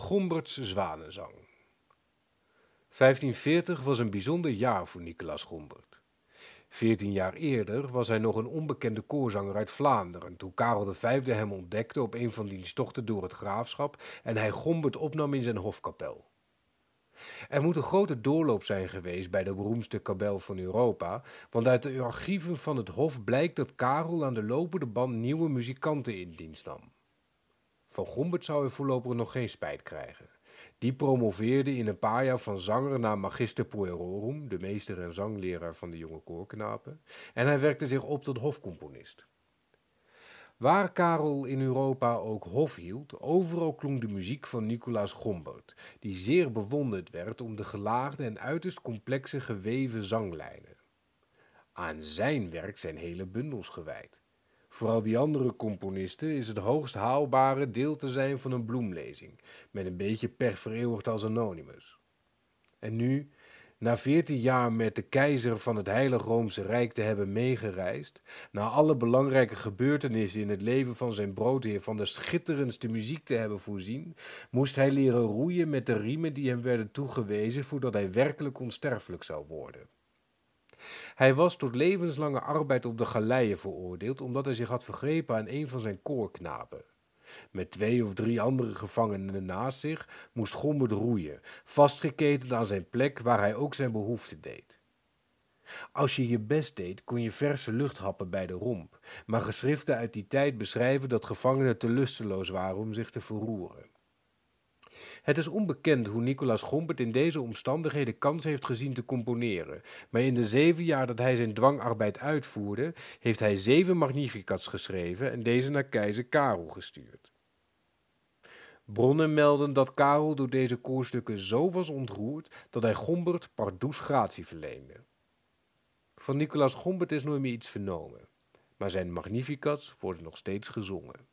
Gomberts Zwanenzang 1540 was een bijzonder jaar voor Nicolaas Gombert. Veertien jaar eerder was hij nog een onbekende koorzanger uit Vlaanderen toen Karel V hem ontdekte op een van diens tochten door het graafschap en hij Gombert opnam in zijn hofkapel. Er moet een grote doorloop zijn geweest bij de beroemdste kabel van Europa, want uit de archieven van het hof blijkt dat Karel aan de lopende band nieuwe muzikanten in dienst nam. Van Gombert zou hij voorlopig nog geen spijt krijgen. Die promoveerde in een paar jaar van zanger naar magister puerorum, de meester en zangleraar van de jonge koorknapen, en hij werkte zich op tot hofcomponist. Waar Karel in Europa ook hof hield, overal klonk de muziek van Nicolaas Gombert, die zeer bewonderd werd om de gelaagde en uiterst complexe geweven zanglijnen. Aan zijn werk zijn hele bundels gewijd. Vooral die andere componisten is het hoogst haalbare deel te zijn van een bloemlezing, met een beetje per vereeuwigd als Anonymous. En nu, na veertien jaar met de keizer van het Heilig Roomse Rijk te hebben meegereisd, na alle belangrijke gebeurtenissen in het leven van zijn broodheer van de schitterendste muziek te hebben voorzien, moest hij leren roeien met de riemen die hem werden toegewezen voordat hij werkelijk onsterfelijk zou worden. Hij was tot levenslange arbeid op de galeien veroordeeld omdat hij zich had vergrepen aan een van zijn koorknapen. Met twee of drie andere gevangenen naast zich moest Gombert roeien, vastgeketend aan zijn plek waar hij ook zijn behoefte deed. Als je je best deed, kon je verse lucht happen bij de romp, maar geschriften uit die tijd beschrijven dat gevangenen te lusteloos waren om zich te verroeren. Het is onbekend hoe Nicolaas Gompert in deze omstandigheden kans heeft gezien te componeren, maar in de zeven jaar dat hij zijn dwangarbeid uitvoerde, heeft hij zeven magnificats geschreven en deze naar keizer Karel gestuurd. Bronnen melden dat Karel door deze koorstukken zo was ontroerd dat hij Gombert pardoes gratie verleende. Van Nicolaas Gombert is nooit meer iets vernomen, maar zijn magnificats worden nog steeds gezongen.